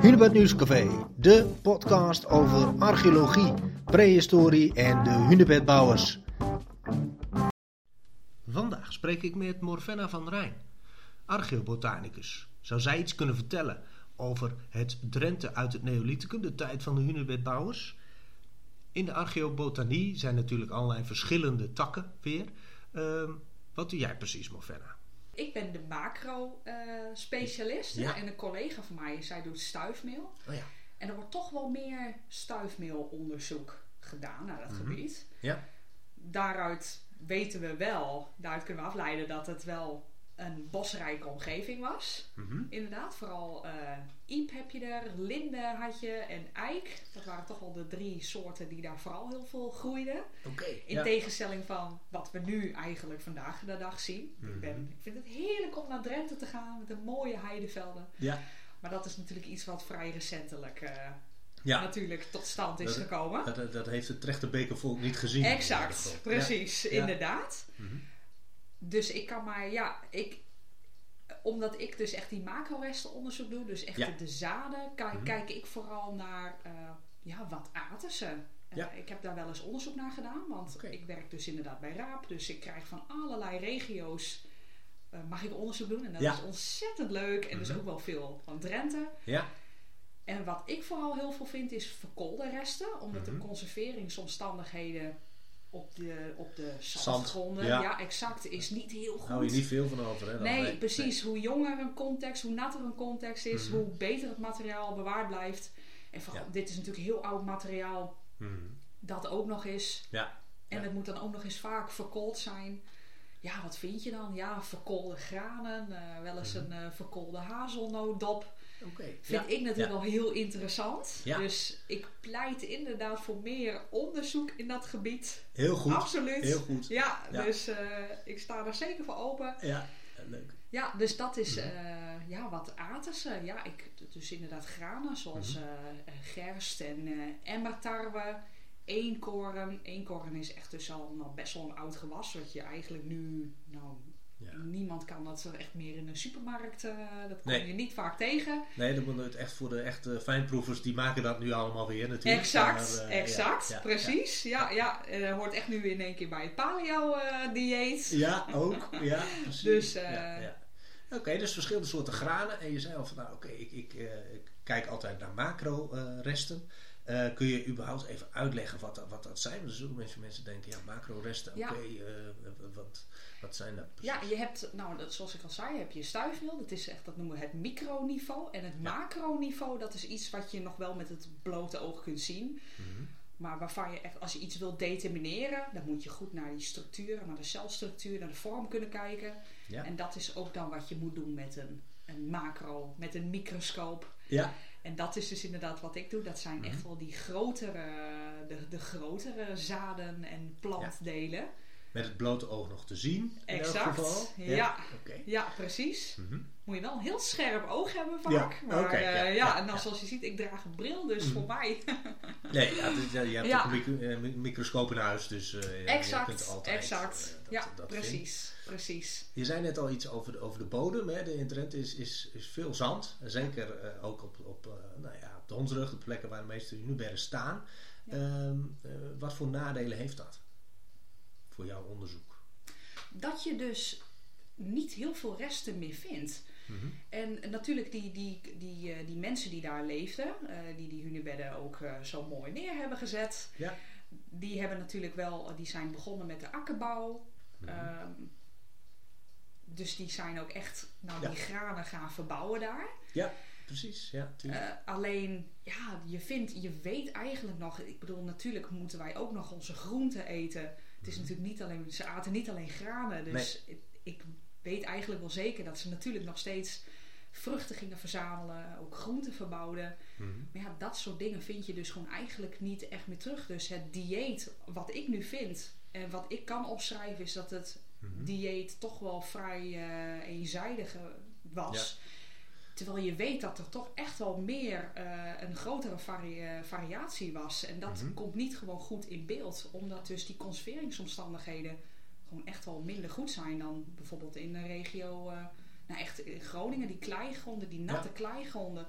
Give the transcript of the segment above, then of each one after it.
Hunebed Nieuwscafé, de podcast over archeologie, prehistorie en de hunebedbouwers. Vandaag spreek ik met Morvenna van Rijn, archeobotanicus. Zou zij iets kunnen vertellen over het Drenthe uit het Neolithicum, de tijd van de hunebedbouwers? In de archeobotanie zijn natuurlijk allerlei verschillende takken weer. Ehm, wat doe jij precies, Morvenna? Ik ben de macro-specialist. Ja. En een collega van mij, zij doet stuifmeel. Oh ja. En er wordt toch wel meer stuifmeelonderzoek gedaan naar dat Mhm. gebied. Ja. Daaruit weten we wel, daaruit kunnen we afleiden dat het wel een bosrijke omgeving was. Mhm. Inderdaad, vooral eh iep heb je er, linde had je en eik. Dat waren toch wel de drie soorten die daar vooral heel veel groeiden. Oké. In ja. tegenstelling van wat we nu eigenlijk vandaag de dag zien. Mhm. ik, ben, ik vind het heerlijk om naar Drenthe te gaan met de mooie heidevelden. Ja. Maar dat is natuurlijk iets wat vrij recentelijk eh, Ja. natuurlijk tot stand is Dat- gekomen. Dat, dat, heeft het Trechterbekervolk niet gezien. exact, precies, inderdaad. Mhm. Dus ik kan maar, ja, ik, omdat ik dus echt die macro-restenonderzoek doe, dus echt Ja. de, de zaden, Mhm. kijk ik vooral naar, eh, ja, wat aten ze? Eh, Ja. ik heb daar wel eens onderzoek naar gedaan, want ik werk dus inderdaad bij RAAP, dus ik krijg van allerlei regio's, eh, mag ik onderzoek doen en dat Ja. is ontzettend leuk en dus Mhm. ook wel veel van Drenthe. Ja. En wat ik vooral heel veel vind is verkoolde resten, omdat Mhm. de conserveringsomstandigheden op de, op de Zand, zandgronden, ja. ja. exact, is niet heel goed. Hou je niet veel van over, hè? dan? Nee, precies. Hoe jonger een context, hoe natter een context is, Mhm. hoe beter het materiaal bewaard blijft. En vooral, Ja. dit is natuurlijk heel oud materiaal Mhm. dat ook nog is. Ja. En het moet dan ook nog eens vaak verkoold zijn. Ja, wat vind je dan? Ja, verkoolde granen, eh, wel eens Mhm. een eh, verkoolde hazelnooddop. Oké. Vind ja. ik natuurlijk Ja. wel heel interessant. Ja. Dus ik pleit inderdaad voor meer onderzoek in dat gebied. Heel goed. Absoluut. Heel goed. Ja, Ja. dus eh, ik sta daar zeker voor open. Ja. Leuk. Ja, dus dat is, Mhm. eh, ja, wat aten ze? Ja, ik, dus inderdaad granen zoals Mhm. eh, gerst en eh emmertarwe, eenkoren. Eenkoren is echt dus al nou, best wel een oud gewas, wat je eigenlijk nu, nou, Ja. niemand kan dat zo echt meer in een supermarkt, eh, dat kom Nee. je niet vaak tegen. Nee, dan moet echt voor de echte fijnproevers, die maken dat nu allemaal weer natuurlijk. Exact, Maar, eh, exact, ja, precies. Ja, ja, eh, hoort echt nu in één keer bij het paleo-dieet. Ja, ook. Ja, precies. Dus, ja, ja. Oké, dus verschillende soorten granen. En je zei al van, nou oké, ik, ik, ik kijk altijd naar macro-resten. Eh, kun je überhaupt even uitleggen wat, dat- wat dat zijn? Want er zullen mensen, mensen denken, ja, macro-resten, oké, eh, wat, wat zijn dat precies? Ja, je hebt, nou, dat, zoals ik al zei, heb je stuifmeel. Dat is echt, dat noemen we het microniveau. En het Ja. macroniveau, dat is iets wat je nog wel met het blote oog kunt zien. Mhm. Maar waarvan je echt, als je iets wilt determineren, dan moet je goed naar die structuur, naar de celstructuur, naar de vorm kunnen kijken. Ja. En dat is ook dan wat je moet doen met een, een macro, met een microscoop. Ja, En dat is dus inderdaad wat ik doe. Dat zijn Mhm. echt wel die grotere, de, de grotere zaden en plantdelen. Met het blote oog nog te zien. In elk Exact, geval. ja. Oké. Ja, precies. Mhm. Moet je wel een heel scherp oog hebben vaak. Ja, Maar oké, eh, ja, ja, ja, en dan ja. zoals je ziet, ik draag een bril, dus Mhm. voor mij. Nee, ja, dus, ja, je hebt Ja. ook een micro- eh, mi- microscoop in huis, dus eh, ja, je exact, kunt altijd exact. dat- ja, dat precies, precies. Je zei net al iets over de, over de bodem. Hè. De, in Drenthe is, is, is veel zand. En zeker eh, ook op, op, eh, nou ja, op de Hondsrug, de plekken waar de meeste Unuberren staan. Ja. Ehm, eh, wat voor nadelen heeft dat voor jouw onderzoek? Dat je dus niet heel veel resten meer vindt. Mhm. En natuurlijk die, die, die, eh, die mensen die daar leefden, eh, die die hunebedden ook eh, zo mooi neer hebben gezet. Ja. Die hebben natuurlijk wel, die zijn begonnen met de akkerbouw. Mhm. Ehm, dus die zijn ook echt nou, Ja. die granen gaan verbouwen daar. Precies, ja. Eh, alleen, ja, je vindt, je weet eigenlijk nog. Ik bedoel, natuurlijk moeten wij ook nog onze groenten eten. Het is Mhm. natuurlijk niet alleen, ze aten niet alleen granen. Dus ik, ik weet eigenlijk wel zeker dat ze natuurlijk nog steeds vruchten gingen verzamelen, ook groenten verbouwden. Mhm. Maar ja, dat soort dingen vind je dus gewoon eigenlijk niet echt meer terug. Dus het dieet, wat ik nu vind en wat ik kan opschrijven, is dat het Mhm. dieet toch wel vrij eh, eenzijdig was. Terwijl je weet dat er toch echt wel meer, eh, een grotere eh, variatie was. En dat Mhm. komt niet gewoon goed in beeld. Omdat dus die conserveringsomstandigheden gewoon echt wel minder goed zijn dan bijvoorbeeld in de regio, eh, nou echt in Groningen, die kleigronden, die natte kleigronden.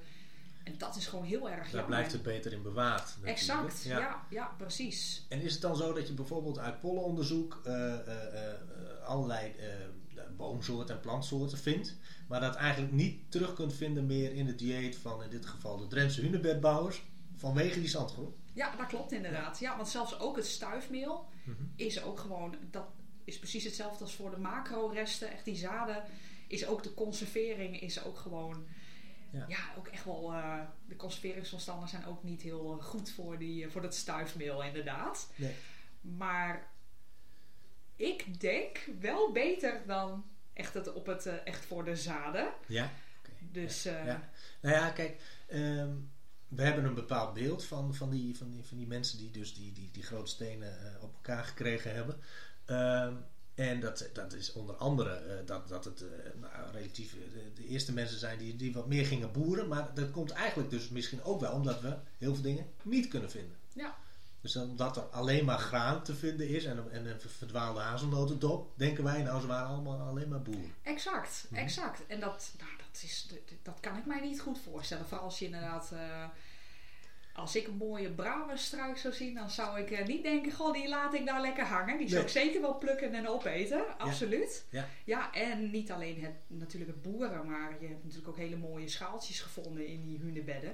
En dat is gewoon heel erg Daar jammer. blijft het beter in bewaard. natuurlijk. Exact, ja. Ja, precies. En is het dan zo dat je bijvoorbeeld uit pollenonderzoek eh, allerlei boomsoorten en plantsoorten vindt, maar dat eigenlijk niet terug kunt vinden meer in het dieet van in dit geval de Drentse hunebedbouwers vanwege die zandgrond? Ja, dat klopt inderdaad. Ja, want zelfs ook het stuifmeel Mhm. is ook gewoon, dat is precies hetzelfde als voor de macro-resten. Echt die zaden is ook de conservering, is ook gewoon, Ja. ja, ook echt wel, eh, de conserveringsomstandigheden zijn ook niet heel eh, goed voor, die, eh, voor dat stuifmeel inderdaad. Nee. Maar ik denk wel beter dan echt, het op het, eh, echt voor de zaden. Ja. Dus eh, Ja. Nou ja, kijk, ehm, we hebben een bepaald beeld van, van, die, van, die, van die mensen die dus die, die, die grote stenen eh, op elkaar gekregen hebben. Ehm, en dat, dat is onder andere dat, dat het nou, relatief de, de eerste mensen zijn die, die wat meer gingen boeren. Maar dat komt eigenlijk dus misschien ook wel omdat we heel veel dingen niet kunnen vinden. Ja. Dus omdat er alleen maar graan te vinden is en, een- en een verdwaalde hazelnotendop, denken wij nou ze waren allemaal alleen maar boeren. Exact, Mhm. exact. En dat, nou, dat, is, dat, dat kan ik mij niet goed voorstellen. Vooral als je inderdaad... eh, als ik een mooie bravenstruik zou zien, dan zou ik eh, niet denken... Goh, die laat ik daar lekker hangen. Die zou Nee. ik zeker wel plukken en opeten. Absoluut. Ja. ja, en niet alleen het, natuurlijk het boeren... maar je hebt natuurlijk ook hele mooie schaaltjes gevonden in die hunebedden.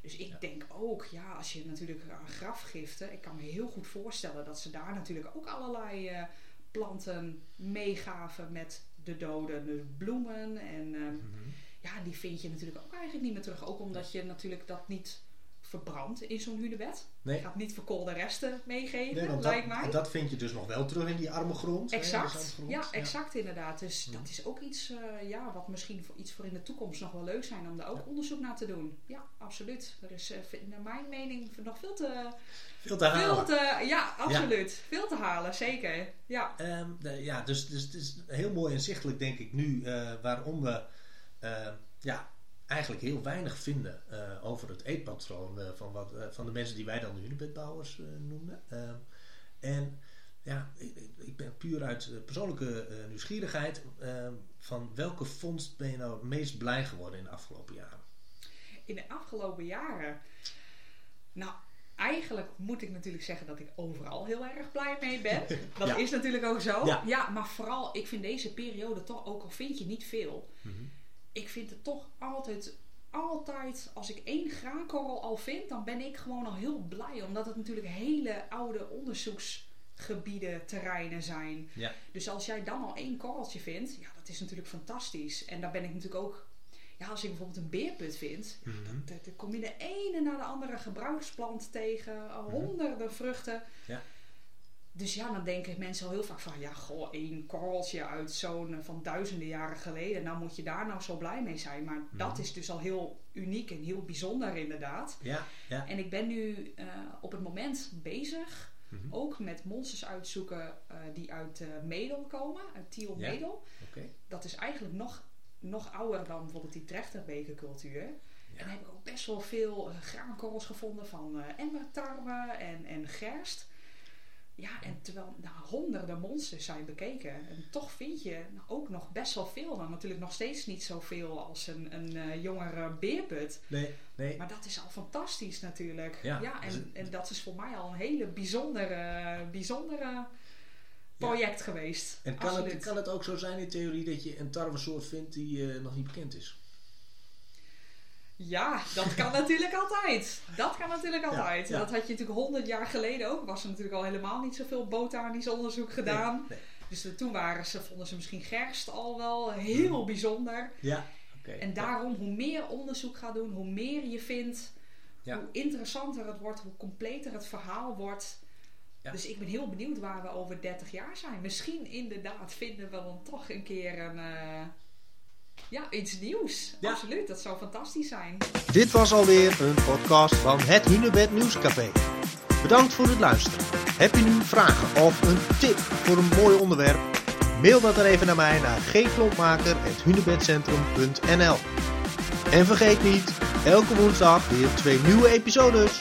Dus ik Ja. denk ook, ja, als je natuurlijk aan grafgiften... Ik kan me heel goed voorstellen dat ze daar natuurlijk ook allerlei eh, planten meegaven met de doden. Dus bloemen en ehm, Mhm. ja, die vind je natuurlijk ook eigenlijk niet meer terug. Ook omdat je natuurlijk dat niet verbrandt in zo'n hunebed. Nee. Je gaat niet verkoolde resten meegeven, Nee, lijkt dat, mij. dat vind je dus nog wel terug in die arme grond. hè, Exact, ja, exact inderdaad. Dus Ja. dat is ook iets eh, ja, wat misschien voor iets voor in de toekomst nog wel leuk zijn om daar ook Ja. onderzoek naar te doen. Ja, absoluut. Er is eh, naar mijn mening nog veel te, Veel te halen. veel te, ja, absoluut. Veel te halen, zeker. Ja, Ehm, de- ja, dus, dus het is heel mooi inzichtelijk, denk ik, nu eh, waarom we ja, eigenlijk heel weinig vinden eh, over het eetpatroon eh, van, wat, eh, van de mensen die wij dan de hunebedbouwers noemen. Ehm, en ja, ik, ik- ben puur uit persoonlijke nieuwsgierigheid ehm, van welke vondst ben je nou het meest blij geworden in de afgelopen jaren? in de afgelopen jaren. Nou, eigenlijk moet ik natuurlijk zeggen dat ik overal heel erg blij mee ben. Dat Ja. is natuurlijk ook zo. Ja. Ja. maar vooral, ik vind deze periode toch, ook al vind je niet veel, ik vind het toch altijd, altijd, als ik één graankorrel al vind, dan ben ik gewoon al heel blij. Omdat het natuurlijk hele oude onderzoeksgebieden, terreinen zijn. Ja. Dus als jij dan al één korreltje vindt, ja, dat is natuurlijk fantastisch. En daar ben ik natuurlijk ook, ja, als ik bijvoorbeeld een beerput vind, ja, Mhm. dat- dan kom je de ene na de andere gebruiksplant tegen, honderden vruchten. Ja. Dus ja, dan denken mensen al heel vaak van, ja, goh, één korreltje uit zo'n eh, van duizenden jaren geleden. Nou moet je daar nou zo blij mee zijn. Maar dat Mhm. is dus al heel uniek en heel bijzonder inderdaad. Ja, ja. En ik ben nu eh, op het moment bezig, Mhm. ook met monsters uitzoeken eh, die uit Medel komen, uit Tiel Ja. Medel. Oké. Dat is eigenlijk nog, nog ouder dan bijvoorbeeld die trechterbekercultuur. Ja. En dan heb ik ook best wel veel graankorrels gevonden van emmertarwe en, en gerst. Ja, en terwijl nou, honderden monsters zijn bekeken. En toch vind je ook nog best wel veel. Dan natuurlijk nog steeds niet zoveel als een, een eh, jongere beerput. Nee, nee. Maar dat is al fantastisch natuurlijk. Ja, Ja, dus en, het- en dat is voor mij al een hele bijzondere, bijzondere project geweest. En kan het, kan het ook zo zijn in theorie dat je een tarwesoort vindt die eh, nog niet bekend is? Ja, dat kan natuurlijk altijd. Dat kan natuurlijk altijd. ja. Dat had je natuurlijk honderd jaar geleden ook. Was er natuurlijk al helemaal niet zoveel botanisch onderzoek gedaan. Nee, nee. Dus eh, toen waren ze, vonden ze misschien gerst al wel heel bijzonder. Ja. En daarom, hoe meer onderzoek gaat doen, hoe meer je vindt, hoe interessanter het wordt, hoe completer het verhaal wordt. Dus ik ben heel benieuwd waar we over 30 jaar zijn. Misschien inderdaad vinden we dan toch een keer een, eh, ja, iets nieuws. Ja. Absoluut, dat zou fantastisch zijn. Dit was alweer een podcast van het Hunebed Nieuwscafé. Bedankt voor het luisteren. Heb je nu vragen of een tip voor een mooi onderwerp? Mail dat dan even naar mij naar gklompmaker.hunebedcentrum.nl En vergeet niet, elke woensdag weer twee nieuwe episodes.